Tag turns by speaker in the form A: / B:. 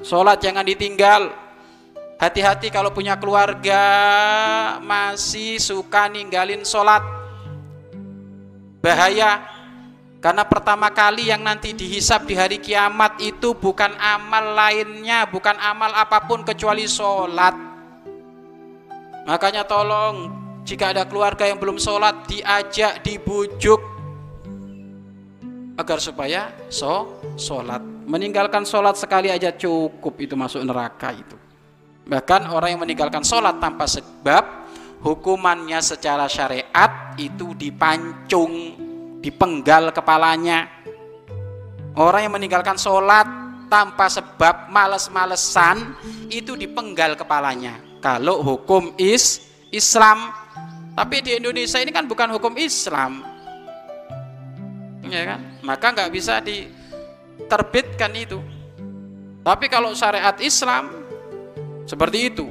A: Sholat jangan ditinggal. Hati-hati kalau punya keluarga masih suka ninggalin sholat. Bahaya. Karena pertama kali yang nanti dihisap di hari kiamat itu bukan amal lainnya, bukan amal apa pun kecuali sholat. Makanya tolong jika ada keluarga yang belum sholat diajak, dibujuk agar supaya so sholat. Meninggalkan sholat sekali aja cukup itu masuk neraka itu. Bahkan orang yang meninggalkan sholat tanpa sebab hukumannya secara syariat itu dipancung, dipenggal kepalanya. Orang yang meninggalkan sholat tanpa sebab males-malesan itu dipenggal kepalanya. Kalau hukum is Islam, tapi di Indonesia ini kan bukan hukum Islam, ya kan? Maka nggak bisa diterbitkan itu. Tapi kalau syariat Islam seperti itu.